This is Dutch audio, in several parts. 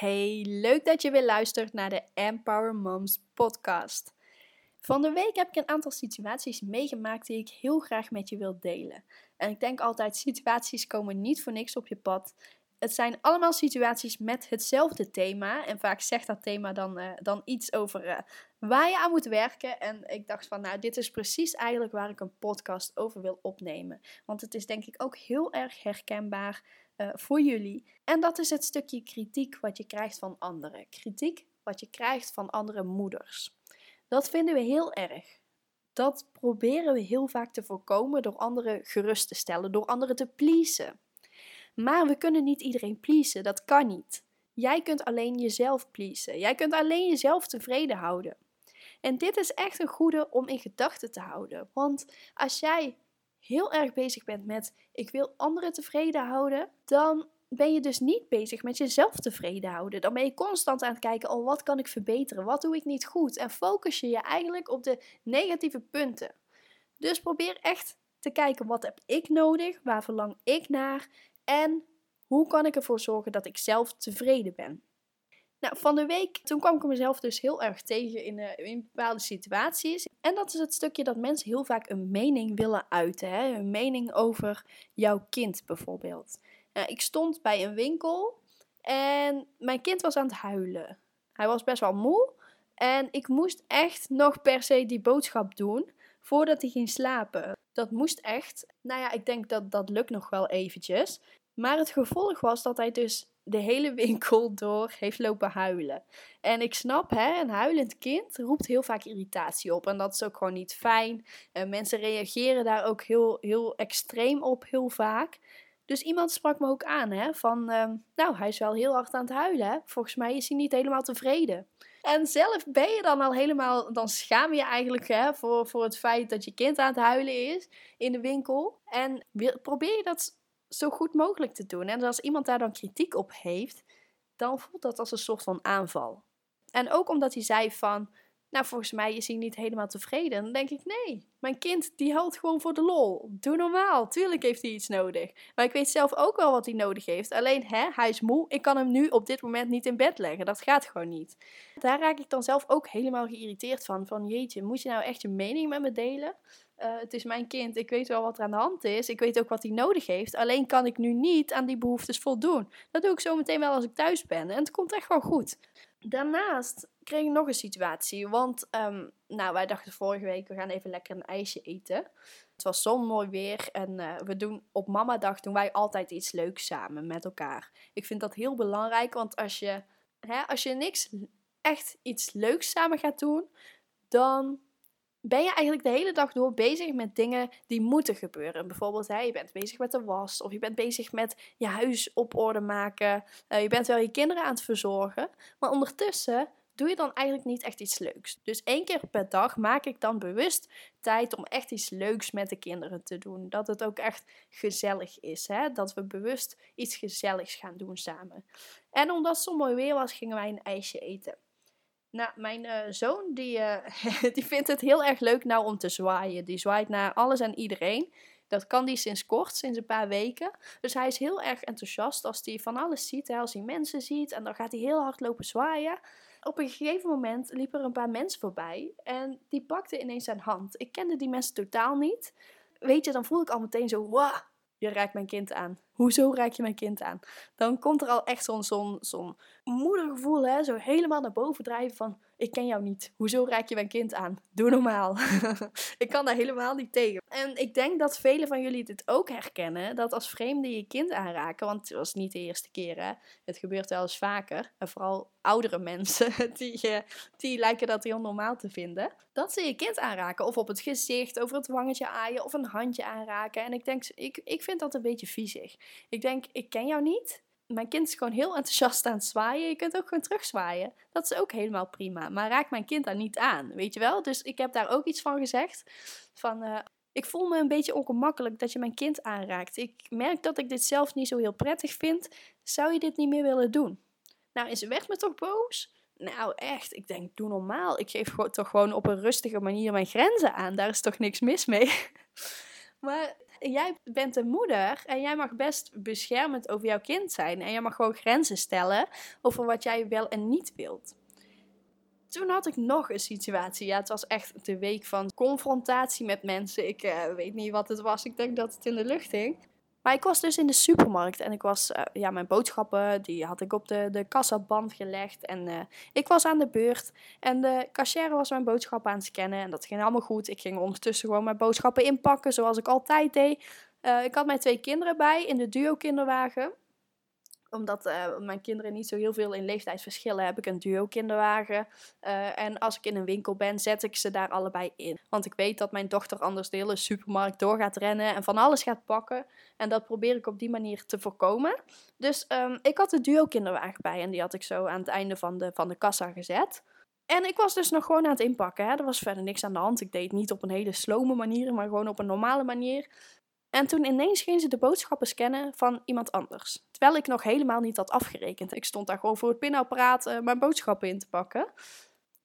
Hey, leuk dat je weer luistert naar de Empower Moms podcast. Van de week heb ik een aantal situaties meegemaakt die ik heel graag met je wil delen. En ik denk altijd, situaties komen niet voor niks op je pad. Het zijn allemaal situaties met hetzelfde thema. En vaak zegt dat thema dan, uh, dan iets over uh, waar je aan moet werken. En ik dacht van, nou, dit is precies eigenlijk waar ik een podcast over wil opnemen. Want het is denk ik ook heel erg herkenbaar uh, voor jullie. En dat is het stukje kritiek wat je krijgt van anderen. Kritiek wat je krijgt van andere moeders. Dat vinden we heel erg. Dat proberen we heel vaak te voorkomen door anderen gerust te stellen, door anderen te pleasen. Maar we kunnen niet iedereen pleasen, dat kan niet. Jij kunt alleen jezelf pleasen. Jij kunt alleen jezelf tevreden houden. En dit is echt een goede om in gedachten te houden. Want als jij heel erg bezig bent met ik wil anderen tevreden houden, dan ben je dus niet bezig met jezelf tevreden houden. Dan ben je constant aan het kijken, oh wat kan ik verbeteren? Wat doe ik niet goed? En focus je je eigenlijk op de negatieve punten. Dus probeer echt te kijken, wat heb ik nodig? Waar verlang ik naar? En hoe kan ik ervoor zorgen dat ik zelf tevreden ben? Nou, van de week, toen kwam ik mezelf dus heel erg tegen in, uh, in bepaalde situaties. En dat is het stukje dat mensen heel vaak een mening willen uiten. Hè? Een mening over jouw kind bijvoorbeeld. Nou, ik stond bij een winkel en mijn kind was aan het huilen. Hij was best wel moe en ik moest echt nog per se die boodschap doen voordat hij ging slapen. Dat moest echt. Nou ja, ik denk dat dat lukt nog wel eventjes. Maar het gevolg was dat hij dus de hele winkel door heeft lopen huilen. En ik snap, hè, een huilend kind roept heel vaak irritatie op. En dat is ook gewoon niet fijn. En mensen reageren daar ook heel, heel extreem op, heel vaak. Dus iemand sprak me ook aan, hè, van, uh, nou, hij is wel heel hard aan het huilen. Hè? Volgens mij is hij niet helemaal tevreden. En zelf ben je dan al helemaal, dan schaam je eigenlijk hè, voor, voor het feit dat je kind aan het huilen is in de winkel. En probeer je dat zo goed mogelijk te doen. En als iemand daar dan kritiek op heeft, dan voelt dat als een soort van aanval. En ook omdat hij zei van, nou volgens mij is hij niet helemaal tevreden. Dan denk ik, nee, mijn kind die huilt gewoon voor de lol. Doe normaal, tuurlijk heeft hij iets nodig. Maar ik weet zelf ook wel wat hij nodig heeft. Alleen, hè, hij is moe, ik kan hem nu op dit moment niet in bed leggen. Dat gaat gewoon niet. Daar raak ik dan zelf ook helemaal geïrriteerd van. Van jeetje, moet je nou echt je mening met me delen? Uh, het is mijn kind, ik weet wel wat er aan de hand is. Ik weet ook wat hij nodig heeft. Alleen kan ik nu niet aan die behoeftes voldoen. Dat doe ik zo meteen wel als ik thuis ben. En het komt echt wel goed. Daarnaast kreeg ik nog een situatie. Want um, nou, wij dachten vorige week, we gaan even lekker een ijsje eten. Het was zo mooi weer. En uh, we doen op mama dag doen wij altijd iets leuks samen met elkaar. Ik vind dat heel belangrijk. Want als je, hè, als je niks echt iets leuks samen gaat doen, dan ben je eigenlijk de hele dag door bezig met dingen die moeten gebeuren. Bijvoorbeeld, je bent bezig met de was, of je bent bezig met je huis op orde maken. Uh, je bent wel je kinderen aan het verzorgen. Maar ondertussen doe je dan eigenlijk niet echt iets leuks. Dus één keer per dag maak ik dan bewust tijd om echt iets leuks met de kinderen te doen. Dat het ook echt gezellig is. Hè? Dat we bewust iets gezelligs gaan doen samen. En omdat het zo mooi weer was, gingen wij een ijsje eten. Nou, mijn uh, zoon die, uh, die vindt het heel erg leuk nou om te zwaaien. Die zwaait naar alles en iedereen. Dat kan die sinds kort, sinds een paar weken. Dus hij is heel erg enthousiast als hij van alles ziet. Als hij mensen ziet en dan gaat hij heel hard lopen zwaaien. Op een gegeven moment liepen er een paar mensen voorbij en die pakten ineens zijn hand. Ik kende die mensen totaal niet. Weet je, dan voel ik al meteen zo, wow, je raakt mijn kind aan. Hoezo raak je mijn kind aan? Dan komt er al echt zo'n zo'n zo'n moedergevoel, hè? zo helemaal naar boven drijven van ik ken jou niet. Hoezo raak je mijn kind aan? Doe normaal. ik kan daar helemaal niet tegen. En ik denk dat velen van jullie dit ook herkennen. Dat als vreemden je kind aanraken, want het was niet de eerste keer hè. Het gebeurt wel eens vaker. En vooral oudere mensen, die, eh, die lijken dat heel normaal te vinden. Dat ze je kind aanraken. Of op het gezicht, over het wangetje aaien of een handje aanraken. En ik denk, ik, ik vind dat een beetje viezig. Ik denk, ik ken jou niet mijn kind is gewoon heel enthousiast aan het zwaaien. Je kunt ook gewoon terugzwaaien. Dat is ook helemaal prima. Maar raak mijn kind daar niet aan, weet je wel? Dus ik heb daar ook iets van gezegd. Van, uh, ik voel me een beetje ongemakkelijk dat je mijn kind aanraakt. Ik merk dat ik dit zelf niet zo heel prettig vind. Zou je dit niet meer willen doen? Nou, en ze werd me toch boos? Nou, echt. Ik denk, doe normaal. Ik geef toch gewoon op een rustige manier mijn grenzen aan. Daar is toch niks mis mee? Maar jij bent een moeder en jij mag best beschermend over jouw kind zijn. En jij mag gewoon grenzen stellen over wat jij wel en niet wilt. Toen had ik nog een situatie. Ja, het was echt de week van confrontatie met mensen. Ik uh, weet niet wat het was. Ik denk dat het in de lucht hing. Maar ik was dus in de supermarkt en ik was, uh, ja, mijn boodschappen, die had ik op de, de kassaband gelegd. En uh, ik was aan de beurt en de cashier was mijn boodschappen aan het scannen. En dat ging allemaal goed. Ik ging ondertussen gewoon mijn boodschappen inpakken, zoals ik altijd deed. Uh, ik had mijn twee kinderen bij in de duo kinderwagen omdat uh, mijn kinderen niet zo heel veel in leeftijd verschillen, heb ik een duo kinderwagen. Uh, en als ik in een winkel ben, zet ik ze daar allebei in. Want ik weet dat mijn dochter anders de hele supermarkt door gaat rennen en van alles gaat pakken. En dat probeer ik op die manier te voorkomen. Dus um, ik had de duo kinderwagen bij en die had ik zo aan het einde van de, van de kassa gezet. En ik was dus nog gewoon aan het inpakken. Hè. Er was verder niks aan de hand. Ik deed niet op een hele slome manier, maar gewoon op een normale manier. En toen ineens ging ze de boodschappen scannen van iemand anders. Terwijl ik nog helemaal niet had afgerekend. Ik stond daar gewoon voor het pinapparaat uh, mijn boodschappen in te pakken.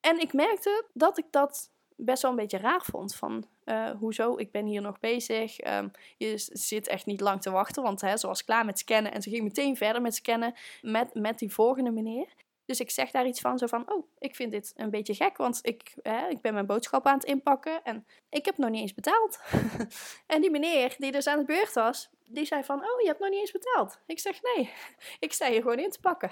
En ik merkte dat ik dat best wel een beetje raar vond. Van, uh, hoezo, ik ben hier nog bezig. Um, je zit echt niet lang te wachten, want hè, ze was klaar met scannen. En ze ging meteen verder met scannen met, met die volgende meneer. Dus ik zeg daar iets van, zo van, oh, ik vind dit een beetje gek, want ik, ik ben mijn boodschap aan het inpakken en ik heb nog niet eens betaald. en die meneer die dus aan de beurt was, die zei van, oh, je hebt nog niet eens betaald. Ik zeg, nee, ik sta hier gewoon in te pakken.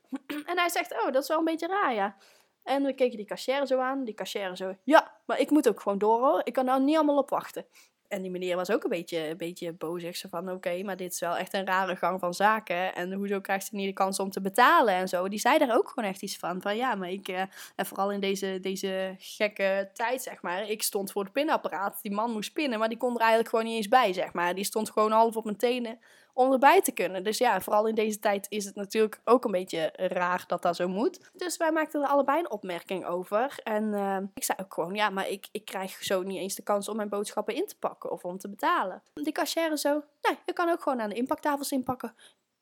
en hij zegt, oh, dat is wel een beetje raar, ja. En we keken die cashier zo aan, die cashier zo, ja, maar ik moet ook gewoon door hoor, ik kan nou niet allemaal op wachten. En die meneer was ook een beetje, een beetje boos. Ik zei van, oké, maar dit is wel echt een rare gang van zaken. En hoezo krijgt ze niet de kans om te betalen en zo. Die zei daar ook gewoon echt iets van. Van ja, maar ik, uh, en vooral in deze, deze gekke tijd, zeg maar. Ik stond voor het pinapparaat. Die man moest pinnen, maar die kon er eigenlijk gewoon niet eens bij, zeg maar. Die stond gewoon half op mijn tenen om erbij te kunnen. Dus ja, vooral in deze tijd is het natuurlijk ook een beetje raar dat dat zo moet. Dus wij maakten er allebei een opmerking over. En uh, ik zei ook gewoon, ja, maar ik, ik krijg zo niet eens de kans om mijn boodschappen in te pakken of om te betalen. Die cashier zo, nee, je kan ook gewoon aan de inpaktafels inpakken.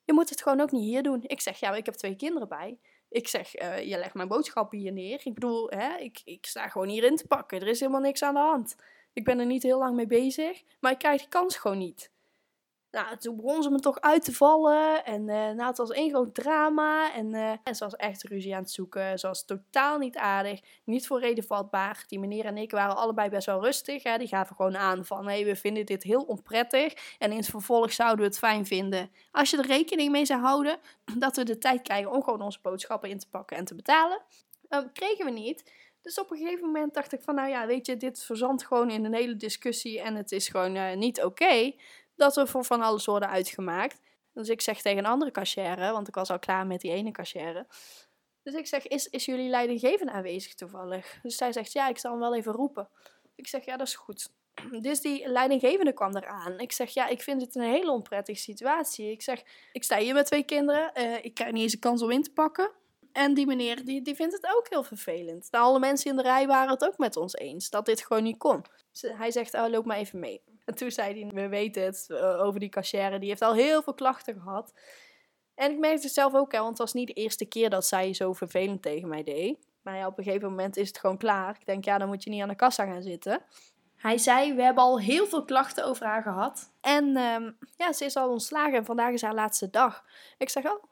Je moet het gewoon ook niet hier doen. Ik zeg, ja, maar ik heb twee kinderen bij. Ik zeg, uh, je legt mijn boodschappen hier neer. Ik bedoel, hè, ik, ik sta gewoon hier in te pakken. Er is helemaal niks aan de hand. Ik ben er niet heel lang mee bezig, maar ik krijg die kans gewoon niet. Nou, toen begon ze me toch uit te vallen. En uh, het was één groot drama. En, uh, en ze was echt ruzie aan het zoeken. Ze was totaal niet aardig. Niet voor reden vatbaar. Die meneer en ik waren allebei best wel rustig. Hè. Die gaven gewoon aan van... Hé, we vinden dit heel onprettig. En in het vervolg zouden we het fijn vinden... Als je er rekening mee zou houden... Dat we de tijd krijgen om gewoon onze boodschappen in te pakken en te betalen. Um, kregen we niet. Dus op een gegeven moment dacht ik van... Nou ja, weet je, dit verzandt gewoon in een hele discussie. En het is gewoon niet oké. Dat er voor van alles worden uitgemaakt. Dus ik zeg tegen een andere cashier, want ik was al klaar met die ene cashier. Dus ik zeg, is, is jullie leidinggevende aanwezig toevallig? Dus zij zegt, ja, ik zal hem wel even roepen. Ik zeg, ja, dat is goed. Dus die leidinggevende kwam eraan. Ik zeg, ja, ik vind het een hele onprettige situatie. Ik zeg, ik sta hier met twee kinderen. Uh, ik krijg niet eens een kans om in te pakken. En die meneer, die, die vindt het ook heel vervelend. Alle mensen in de rij waren het ook met ons eens. Dat dit gewoon niet kon. Dus hij zegt, oh, loop maar even mee. En toen zei hij, we weten het, uh, over die cashier. Die heeft al heel veel klachten gehad. En ik merkte het zelf ook, hè, want het was niet de eerste keer dat zij zo vervelend tegen mij deed. Maar ja, op een gegeven moment is het gewoon klaar. Ik denk, ja, dan moet je niet aan de kassa gaan zitten. Hij zei, we hebben al heel veel klachten over haar gehad. En um, ja, ze is al ontslagen en vandaag is haar laatste dag. Ik zeg, oh,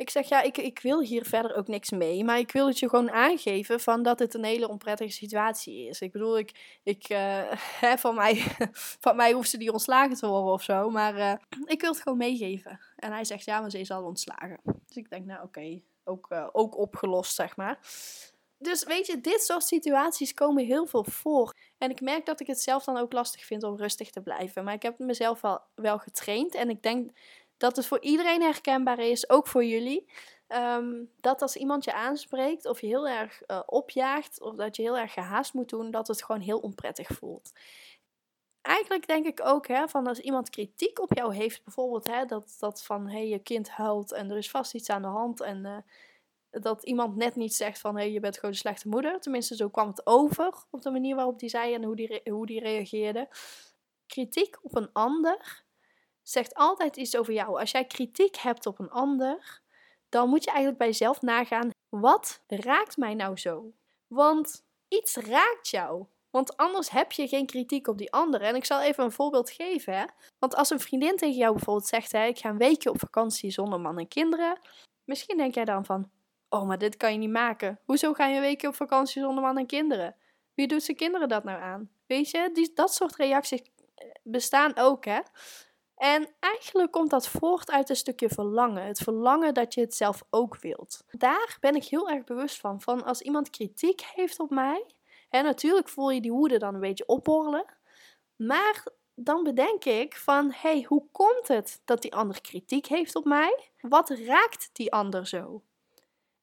ik zeg ja, ik, ik wil hier verder ook niks mee. Maar ik wil het je gewoon aangeven van dat het een hele onprettige situatie is. Ik bedoel, ik, ik, hè, van, mij, van mij hoeft ze niet ontslagen te worden of zo. Maar uh, ik wil het gewoon meegeven. En hij zegt ja, maar ze is al ontslagen. Dus ik denk, nou oké, ook, uh, ook opgelost zeg maar. Dus weet je, dit soort situaties komen heel veel voor. En ik merk dat ik het zelf dan ook lastig vind om rustig te blijven. Maar ik heb mezelf wel getraind. En ik denk dat het voor iedereen herkenbaar is, ook voor jullie. Um, dat als iemand je aanspreekt of je heel erg uh, opjaagt of dat je heel erg gehaast moet doen, dat het gewoon heel onprettig voelt. Eigenlijk denk ik ook hè, van als iemand kritiek op jou heeft, bijvoorbeeld hè, dat, dat van hey, je kind huilt en er is vast iets aan de hand en uh, dat iemand net niet zegt van hey, je bent gewoon een slechte moeder. Tenminste, zo kwam het over op de manier waarop die zei en hoe die, hoe die reageerde. Kritiek op een ander zegt altijd iets over jou. Als jij kritiek hebt op een ander, dan moet je eigenlijk bij jezelf nagaan: wat raakt mij nou zo? Want iets raakt jou. Want anders heb je geen kritiek op die ander. En ik zal even een voorbeeld geven. Hè? Want als een vriendin tegen jou bijvoorbeeld zegt: hè, Ik ga een weekje op vakantie zonder man en kinderen. Misschien denk jij dan van: Oh, maar dit kan je niet maken. Hoezo ga je een weekje op vakantie zonder man en kinderen? Wie doet zijn kinderen dat nou aan? Weet je, die, dat soort reacties eh, bestaan ook, hè? En eigenlijk komt dat voort uit een stukje verlangen. Het verlangen dat je het zelf ook wilt. Daar ben ik heel erg bewust van. Van als iemand kritiek heeft op mij. En natuurlijk voel je die woede dan een beetje opborrelen. Maar dan bedenk ik van, hey, hoe komt het dat die ander kritiek heeft op mij? Wat raakt die ander zo?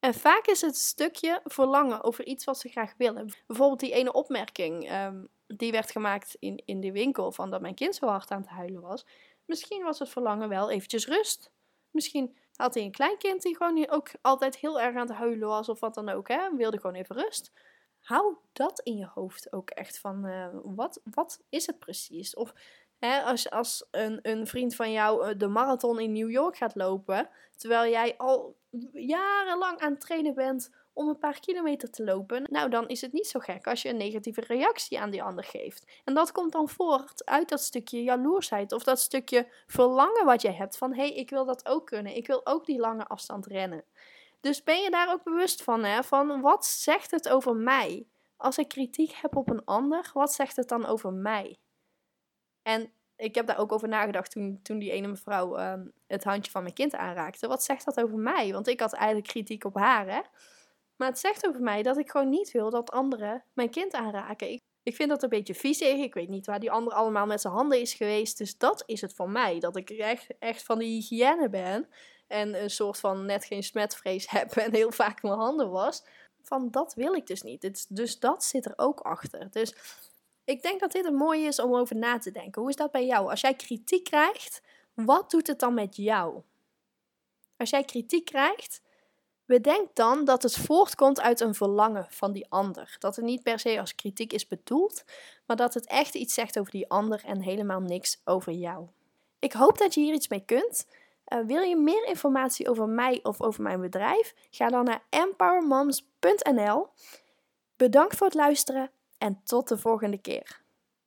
En vaak is het stukje verlangen over iets wat ze graag willen. Bijvoorbeeld die ene opmerking ehm, die werd gemaakt in, in de winkel van dat mijn kind zo hard aan het huilen was. Misschien was het verlangen wel eventjes rust. Misschien had hij een klein kind die gewoon ook altijd heel erg aan het huilen was of wat dan ook. Hè? Wilde gewoon even rust. Hou dat in je hoofd ook echt van uh, wat, wat is het precies? Of hè, als, als een, een vriend van jou eh, de marathon in New York gaat lopen, terwijl jij al jarenlang aan het trainen bent om een paar kilometer te lopen, nou dan is het niet zo gek als je een negatieve reactie aan die ander geeft. En dat komt dan voort uit dat stukje jaloersheid of dat stukje verlangen wat je hebt van hé, hey, ik wil dat ook kunnen, ik wil ook die lange afstand rennen. Dus ben je daar ook bewust van, hè? Van wat zegt het over mij? Als ik kritiek heb op een ander, wat zegt het dan over mij? En ik heb daar ook over nagedacht toen, toen die ene mevrouw ehm, het handje van mijn kind aanraakte. Wat zegt dat over mij? Want ik had eigenlijk kritiek op haar, hè? Maar het zegt over mij dat ik gewoon niet wil dat anderen mijn kind aanraken. Ik, ik vind dat een beetje viezig. Ik weet niet waar die ander allemaal met zijn handen is geweest. Dus dat is het voor mij. Dat ik echt, echt van de hygiëne ben. En een soort van net geen smetvrees heb en heel vaak mijn handen was. Van dat wil ik dus niet. dus dat zit er ook achter. Dus ik denk dat dit een mooie is om over na te denken. Hoe is dat bij jou? Als jij kritiek krijgt, wat doet het dan met jou? Als jij kritiek krijgt, bedenk dan dat het voortkomt uit een verlangen van die ander. Dat het niet per se als kritiek is bedoeld, maar dat het echt iets zegt over die ander en helemaal niks over jou. Ik hoop dat je hier iets mee kunt. Uh, wil je meer informatie over mij of over mijn bedrijf? Ga dan naar empowermoms.nl. Bedankt voor het luisteren en tot de volgende keer.